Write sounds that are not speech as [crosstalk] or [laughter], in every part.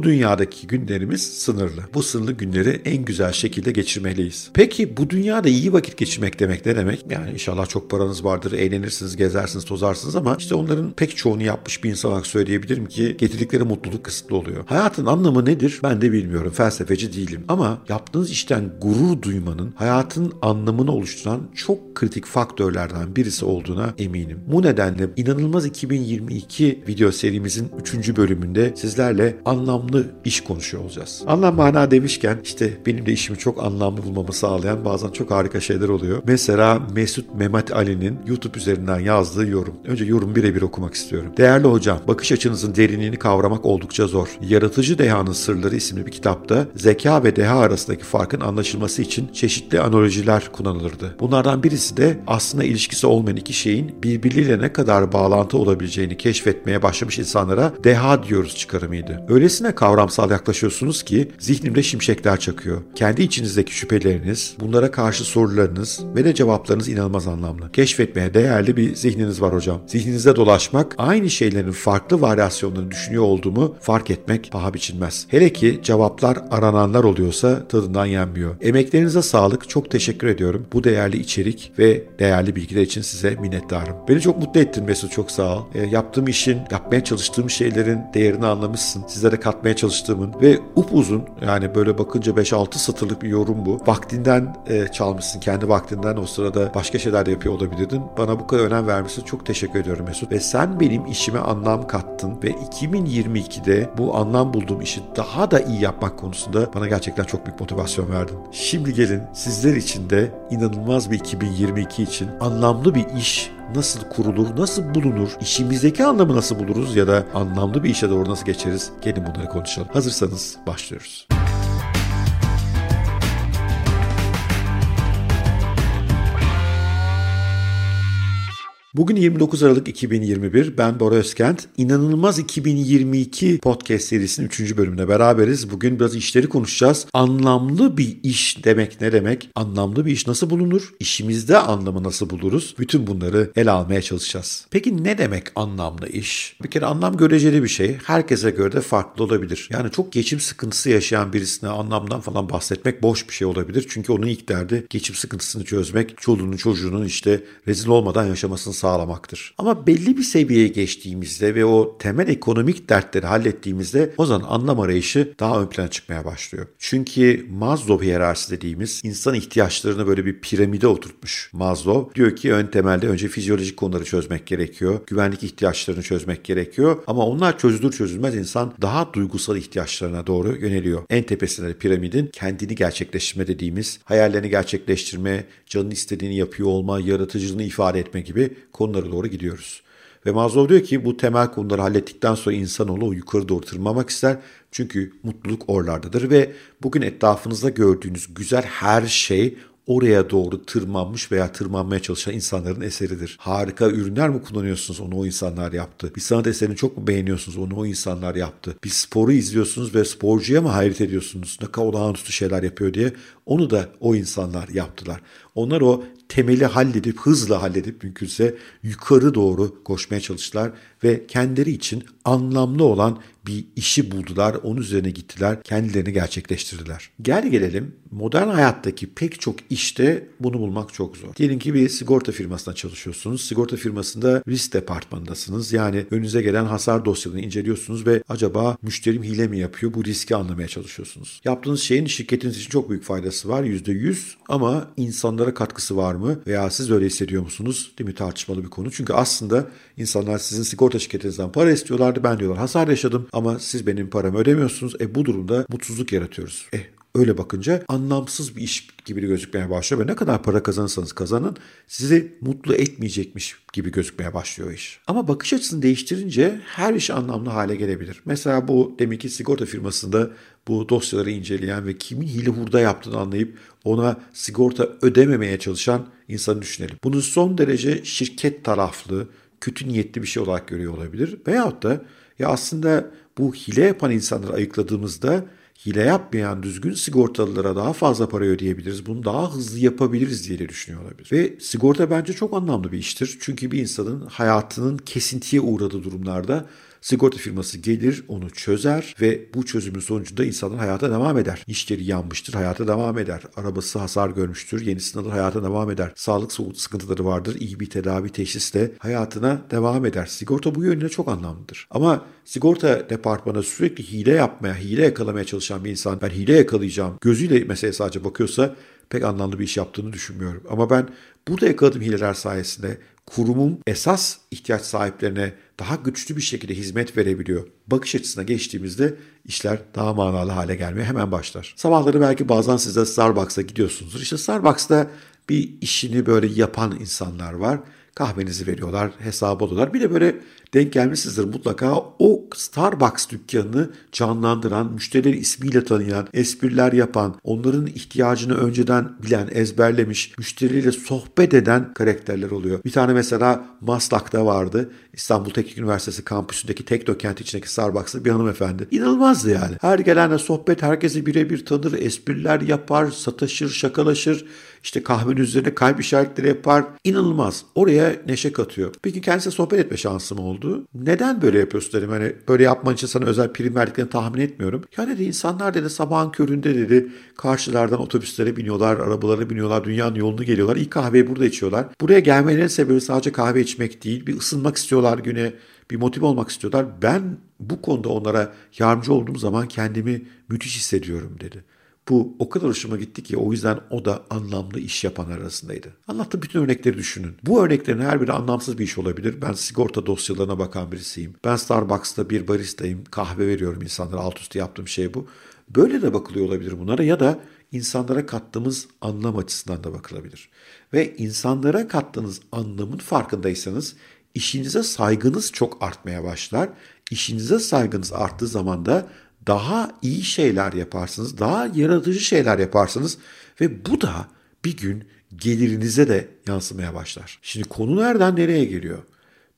Bu dünyadaki günlerimiz sınırlı. Bu sınırlı günleri en güzel şekilde geçirmeliyiz. Peki bu dünyada iyi vakit geçirmek demek ne demek? Yani inşallah çok paranız vardır, eğlenirsiniz, gezersiniz, tozarsınız ama işte onların pek çoğunu yapmış bir insan olarak söyleyebilirim ki getirdikleri mutluluk kısıtlı oluyor. Hayatın anlamı nedir? Ben de bilmiyorum. Felsefeci değilim. Ama yaptığınız işten gurur duymanın hayatın anlamını oluşturan çok kritik faktörlerden birisi olduğuna eminim. Bu nedenle inanılmaz 2022 video serimizin 3. bölümünde sizlerle anlamlı iş konuşuyor olacağız. Anlam mana demişken işte benim de işimi çok anlamlı bulmamı sağlayan bazen çok harika şeyler oluyor. Mesela Mesut Mehmet Ali'nin YouTube üzerinden yazdığı yorum. Önce yorum birebir okumak istiyorum. Değerli hocam, bakış açınızın derinliğini kavramak oldukça zor. Yaratıcı Dehanın Sırları isimli bir kitapta zeka ve deha arasındaki farkın anlaşılması için çeşitli analojiler kullanılırdı. Bunlardan birisi de aslında ilişkisi olmayan iki şeyin birbirleriyle ne kadar bağlantı olabileceğini keşfetmeye başlamış insanlara deha diyoruz çıkarımıydı. Öylesine kavramsal yaklaşıyorsunuz ki zihnimde şimşekler çakıyor. Kendi içinizdeki şüpheleriniz, bunlara karşı sorularınız ve de cevaplarınız inanılmaz anlamlı. Keşfetmeye değerli bir zihniniz var hocam. Zihninizde dolaşmak, aynı şeylerin farklı varyasyonlarını düşünüyor olduğumu fark etmek paha biçilmez. Hele ki cevaplar arananlar oluyorsa tadından yenmiyor. Emeklerinize sağlık, çok teşekkür ediyorum. Bu değerli içerik ve değerli bilgiler için size minnettarım. Beni çok mutlu ettin Mesut, çok sağ ol. E, yaptığım işin, yapmaya çalıştığım şeylerin değerini anlamışsın. Sizlere katmaya çalıştığımın ve upuzun yani böyle bakınca 5-6 satırlık bir yorum bu. Vaktinden e, çalmışsın, kendi vaktinden o sırada başka şeyler de yapıyor olabilirdin. Bana bu kadar önem vermişsin. Çok teşekkür ediyorum Mesut. Ve sen benim işime anlam kattın ve 2022'de bu anlam bulduğum işi daha da iyi yapmak konusunda bana gerçekten çok büyük motivasyon verdin. Şimdi gelin sizler için de inanılmaz bir 2022 için anlamlı bir iş nasıl kurulur, nasıl bulunur, işimizdeki anlamı nasıl buluruz ya da anlamlı bir işe doğru nasıl geçeriz? Gelin bunları konuşalım. Hazırsanız başlıyoruz. Bugün 29 Aralık 2021. Ben Bora Özkent. İnanılmaz 2022 podcast serisinin 3. bölümüne beraberiz. Bugün biraz işleri konuşacağız. Anlamlı bir iş demek ne demek? Anlamlı bir iş nasıl bulunur? İşimizde anlamı nasıl buluruz? Bütün bunları ele almaya çalışacağız. Peki ne demek anlamlı iş? Bir kere anlam göreceli bir şey. Herkese göre de farklı olabilir. Yani çok geçim sıkıntısı yaşayan birisine anlamdan falan bahsetmek boş bir şey olabilir. Çünkü onun ilk derdi geçim sıkıntısını çözmek, çoluğunun çocuğunun işte rezil olmadan yaşamasını sağlamaktır. Ama belli bir seviyeye geçtiğimizde ve o temel ekonomik dertleri hallettiğimizde o zaman anlam arayışı daha ön plana çıkmaya başlıyor. Çünkü Maslow hiyerarşisi dediğimiz insan ihtiyaçlarını böyle bir piramide oturtmuş Maslow. Diyor ki ön temelde önce fizyolojik konuları çözmek gerekiyor. Güvenlik ihtiyaçlarını çözmek gerekiyor. Ama onlar çözülür çözülmez insan daha duygusal ihtiyaçlarına doğru yöneliyor. En tepesinde piramidin kendini gerçekleştirme dediğimiz hayallerini gerçekleştirme, canın istediğini yapıyor olma, yaratıcılığını ifade etme gibi konulara doğru gidiyoruz. Ve Maslow diyor ki bu temel konuları hallettikten sonra insanoğlu yukarı doğru tırmanmak ister. Çünkü mutluluk oralardadır ve bugün etrafınızda gördüğünüz güzel her şey oraya doğru tırmanmış veya tırmanmaya çalışan insanların eseridir. Harika ürünler mi kullanıyorsunuz onu o insanlar yaptı. Bir sanat eserini çok mu beğeniyorsunuz onu o insanlar yaptı. Bir sporu izliyorsunuz ve sporcuya mı hayret ediyorsunuz ne kadar olağanüstü şeyler yapıyor diye onu da o insanlar yaptılar. Onlar o temeli halledip hızla halledip mümkünse yukarı doğru koşmaya çalıştılar ve kendileri için anlamlı olan bir işi buldular, onun üzerine gittiler, kendilerini gerçekleştirdiler. Gel gelelim modern hayattaki pek çok işte bunu bulmak çok zor. Diyelim ki bir sigorta firmasında çalışıyorsunuz. Sigorta firmasında risk departmanındasınız. Yani önünüze gelen hasar dosyalarını inceliyorsunuz ve acaba müşterim hile mi yapıyor? Bu riski anlamaya çalışıyorsunuz. Yaptığınız şeyin şirketiniz için çok büyük faydası var %100 ama insanlara katkısı var mı? Veya siz öyle hissediyor musunuz? Değil mi? Tartışmalı bir konu. Çünkü aslında insanlar sizin sigorta şirketinizden para istiyorlardı. Ben diyorlar hasar yaşadım ama siz benim paramı ödemiyorsunuz. E bu durumda mutsuzluk yaratıyoruz. Eh öyle bakınca anlamsız bir iş gibi gözükmeye başlıyor ve ne kadar para kazanırsanız kazanın sizi mutlu etmeyecekmiş gibi gözükmeye başlıyor iş. Ama bakış açısını değiştirince her iş anlamlı hale gelebilir. Mesela bu deminki sigorta firmasında bu dosyaları inceleyen ve kimin hile hurda yaptığını anlayıp ona sigorta ödememeye çalışan insanı düşünelim. Bunu son derece şirket taraflı, kötü niyetli bir şey olarak görüyor olabilir. Veyahut da ya aslında bu hile yapan insanları ayıkladığımızda hile yapmayan düzgün sigortalılara daha fazla para ödeyebiliriz. Bunu daha hızlı yapabiliriz diye de düşünüyor olabilir. Ve sigorta bence çok anlamlı bir iştir. Çünkü bir insanın hayatının kesintiye uğradığı durumlarda Sigorta firması gelir, onu çözer ve bu çözümün sonucunda insanlar hayata devam eder. İşleri yanmıştır, hayata devam eder. Arabası hasar görmüştür, yenisini alır, hayata devam eder. Sağlık sıkıntıları vardır, iyi bir tedavi teşhisle hayatına devam eder. Sigorta bu yönüyle çok anlamlıdır. Ama sigorta departmanı sürekli hile yapmaya, hile yakalamaya çalışan bir insan, ben hile yakalayacağım gözüyle meseleye sadece bakıyorsa pek anlamlı bir iş yaptığını düşünmüyorum. Ama ben burada yakaladığım hileler sayesinde kurumum esas ihtiyaç sahiplerine daha güçlü bir şekilde hizmet verebiliyor. Bakış açısına geçtiğimizde işler daha manalı hale gelmeye hemen başlar. Sabahları belki bazen siz de Starbucks'a gidiyorsunuzdur. İşte Starbucks'ta bir işini böyle yapan insanlar var kahvenizi veriyorlar, hesabı alıyorlar. Bir de böyle denk gelmişsinizdir mutlaka o Starbucks dükkanını canlandıran, müşterileri ismiyle tanıyan, espriler yapan, onların ihtiyacını önceden bilen, ezberlemiş, müşteriyle sohbet eden karakterler oluyor. Bir tane mesela Maslak'ta vardı. İstanbul Teknik Üniversitesi kampüsündeki Teknokent içindeki Starbucks'ta bir hanımefendi. İnanılmazdı yani. Her gelenle sohbet, herkesi birebir tanır, espriler yapar, sataşır, şakalaşır. İşte kahvenin üzerine kalp işaretleri yapar. İnanılmaz. Oraya neşe katıyor. Peki kendisiyle sohbet etme şansım oldu. Neden böyle yapıyorsun dedim. Hani böyle yapman için sana özel prim verdiklerini tahmin etmiyorum. Ya dedi insanlar dedi sabahın köründe dedi karşılardan otobüslere biniyorlar, arabalara biniyorlar, dünyanın yolunu geliyorlar. İlk kahveyi burada içiyorlar. Buraya gelmelerinin sebebi sadece kahve içmek değil. Bir ısınmak istiyorlar güne bir motive olmak istiyorlar. Ben bu konuda onlara yardımcı olduğum zaman kendimi müthiş hissediyorum dedi. Bu o kadar hoşuma gitti ki o yüzden o da anlamlı iş yapan arasındaydı. Anlattığım bütün örnekleri düşünün. Bu örneklerin her biri anlamsız bir iş olabilir. Ben sigorta dosyalarına bakan birisiyim. Ben Starbucks'ta bir baristayım. Kahve veriyorum insanlara. Alt üstü yaptığım şey bu. Böyle de bakılıyor olabilir bunlara ya da insanlara kattığımız anlam açısından da bakılabilir. Ve insanlara kattığınız anlamın farkındaysanız işinize saygınız çok artmaya başlar. İşinize saygınız arttığı zaman da daha iyi şeyler yaparsınız, daha yaratıcı şeyler yaparsınız ve bu da bir gün gelirinize de yansımaya başlar. Şimdi konu nereden nereye geliyor?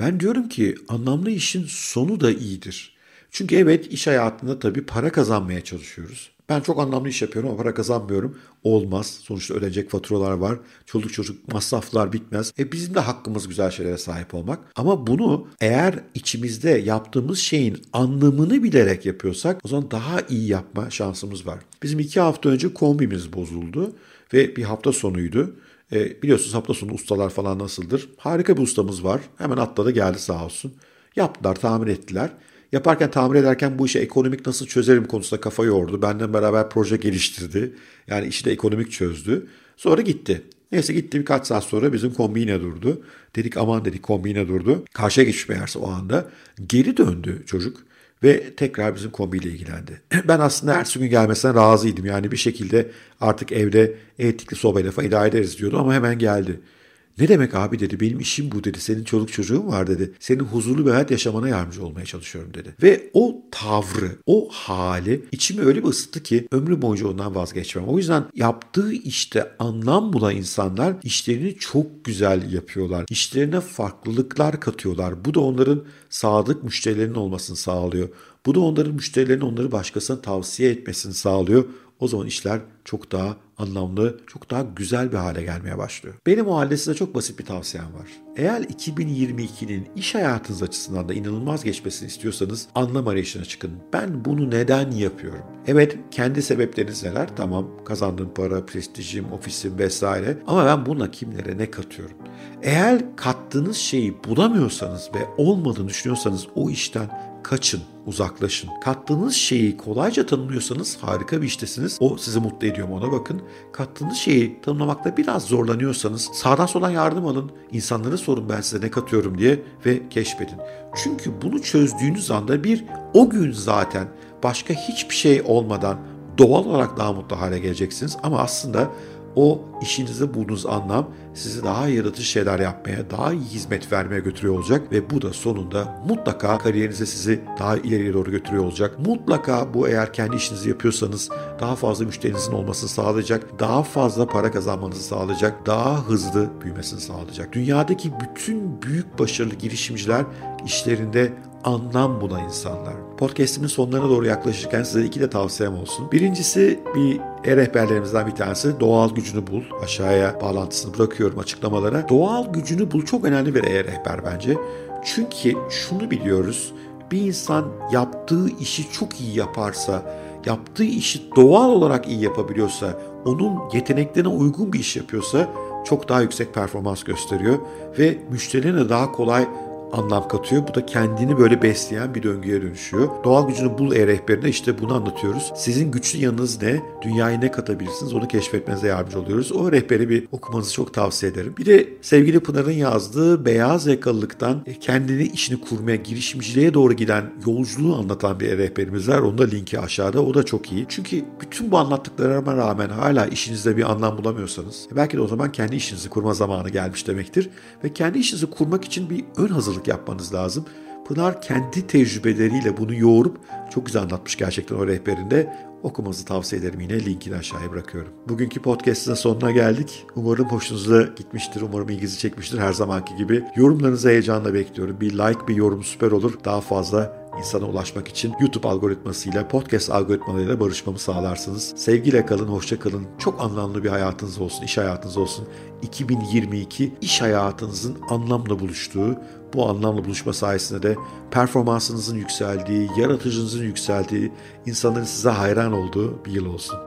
Ben diyorum ki anlamlı işin sonu da iyidir. Çünkü evet iş hayatında tabii para kazanmaya çalışıyoruz. Ben çok anlamlı iş yapıyorum ama para kazanmıyorum. Olmaz. Sonuçta ödenecek faturalar var. Çoluk çocuk masraflar bitmez. E bizim de hakkımız güzel şeylere sahip olmak. Ama bunu eğer içimizde yaptığımız şeyin anlamını bilerek yapıyorsak o zaman daha iyi yapma şansımız var. Bizim iki hafta önce kombimiz bozuldu ve bir hafta sonuydu. E, biliyorsunuz hafta sonu ustalar falan nasıldır? Harika bir ustamız var. Hemen atladı geldi sağ olsun. Yaptılar, tamir ettiler. Yaparken tamir ederken bu işi ekonomik nasıl çözerim konusunda kafa yordu. Benden beraber proje geliştirdi. Yani işi de ekonomik çözdü. Sonra gitti. Neyse gitti birkaç saat sonra bizim kombine durdu. Dedik aman dedik kombine durdu. Karşıya geçmiş meğerse o anda. Geri döndü çocuk ve tekrar bizim kombiyle ilgilendi. [clears throat] Ben aslında her gün gelmesine razıydım. Yani bir şekilde artık evde elektrikli sobayla falan idare ederiz diyordu ama hemen geldi. Ne demek abi dedi benim işim bu dedi. Senin çoluk çocuğun var dedi. Senin huzurlu bir hayat yaşamana yardımcı olmaya çalışıyorum dedi. Ve o tavrı, o hali içimi öyle bir ısıttı ki ömrü boyunca ondan vazgeçmem. O yüzden yaptığı işte anlam bulan insanlar işlerini çok güzel yapıyorlar. İşlerine farklılıklar katıyorlar. Bu da onların sadık müşterilerinin olmasını sağlıyor. Bu da onların müşterilerin onları başkasına tavsiye etmesini sağlıyor. O zaman işler çok daha anlamlı, çok daha güzel bir hale gelmeye başlıyor. Benim o halde size çok basit bir tavsiyem var. Eğer 2022'nin iş hayatınız açısından da inanılmaz geçmesini istiyorsanız anlam arayışına çıkın. Ben bunu neden yapıyorum? Evet kendi sebepleriniz neler? Tamam kazandığım para, prestijim, ofisim vesaire. Ama ben bununla kimlere ne katıyorum? Eğer kattığınız şeyi bulamıyorsanız ve olmadığını düşünüyorsanız o işten kaçın, uzaklaşın. Kattığınız şeyi kolayca tanımlıyorsanız harika bir iştesiniz. O sizi mutlu ediyor mu ona bakın. Kattığınız şeyi tanımlamakta biraz zorlanıyorsanız sağdan soldan yardım alın. İnsanlara sorun ben size ne katıyorum diye ve keşfedin. Çünkü bunu çözdüğünüz anda bir o gün zaten başka hiçbir şey olmadan doğal olarak daha mutlu hale geleceksiniz. Ama aslında o işinizde bulduğunuz anlam sizi daha yaratıcı şeyler yapmaya, daha iyi hizmet vermeye götürüyor olacak ve bu da sonunda mutlaka kariyerinize sizi daha ileriye doğru götürüyor olacak. Mutlaka bu eğer kendi işinizi yapıyorsanız daha fazla müşterinizin olmasını sağlayacak, daha fazla para kazanmanızı sağlayacak, daha hızlı büyümesini sağlayacak. Dünyadaki bütün büyük başarılı girişimciler işlerinde anlam bulan insanlar. Podcast'imin sonlarına doğru yaklaşırken size iki de tavsiyem olsun. Birincisi bir e-rehberlerimizden bir tanesi doğal gücünü bul. Aşağıya bağlantısını bırakıyorum açıklamalara. Doğal gücünü bul çok önemli bir e-rehber bence. Çünkü şunu biliyoruz bir insan yaptığı işi çok iyi yaparsa, yaptığı işi doğal olarak iyi yapabiliyorsa, onun yeteneklerine uygun bir iş yapıyorsa çok daha yüksek performans gösteriyor ve müşterilerine daha kolay anlam katıyor. Bu da kendini böyle besleyen bir döngüye dönüşüyor. Doğal gücünü bul e-rehberinde işte bunu anlatıyoruz. Sizin güçlü yanınız ne? Dünyaya ne katabilirsiniz? Onu keşfetmenize yardımcı oluyoruz. O rehberi bir okumanızı çok tavsiye ederim. Bir de sevgili Pınar'ın yazdığı beyaz yakalılıktan kendini işini kurmaya, girişimciliğe doğru giden yolculuğu anlatan bir e-rehberimiz var. Onun da linki aşağıda. O da çok iyi. Çünkü bütün bu anlattıklarıma rağmen hala işinizde bir anlam bulamıyorsanız belki de o zaman kendi işinizi kurma zamanı gelmiş demektir. Ve kendi işinizi kurmak için bir ön hazırlık hazırlık yapmanız lazım. Pınar kendi tecrübeleriyle bunu yoğurup çok güzel anlatmış gerçekten o rehberinde. Okumanızı tavsiye ederim yine linkini aşağıya bırakıyorum. Bugünkü podcast'ın sonuna geldik. Umarım hoşunuza gitmiştir. Umarım ilginizi çekmiştir her zamanki gibi. Yorumlarınızı heyecanla bekliyorum. Bir like, bir yorum süper olur. Daha fazla insana ulaşmak için YouTube algoritmasıyla, podcast algoritmalarıyla barışmamı sağlarsınız. Sevgiyle kalın, hoşça kalın. Çok anlamlı bir hayatınız olsun, iş hayatınız olsun. 2022 iş hayatınızın anlamla buluştuğu, bu anlamlı buluşma sayesinde de performansınızın yükseldiği, yaratıcınızın yükseldiği, insanların size hayran olduğu bir yıl olsun.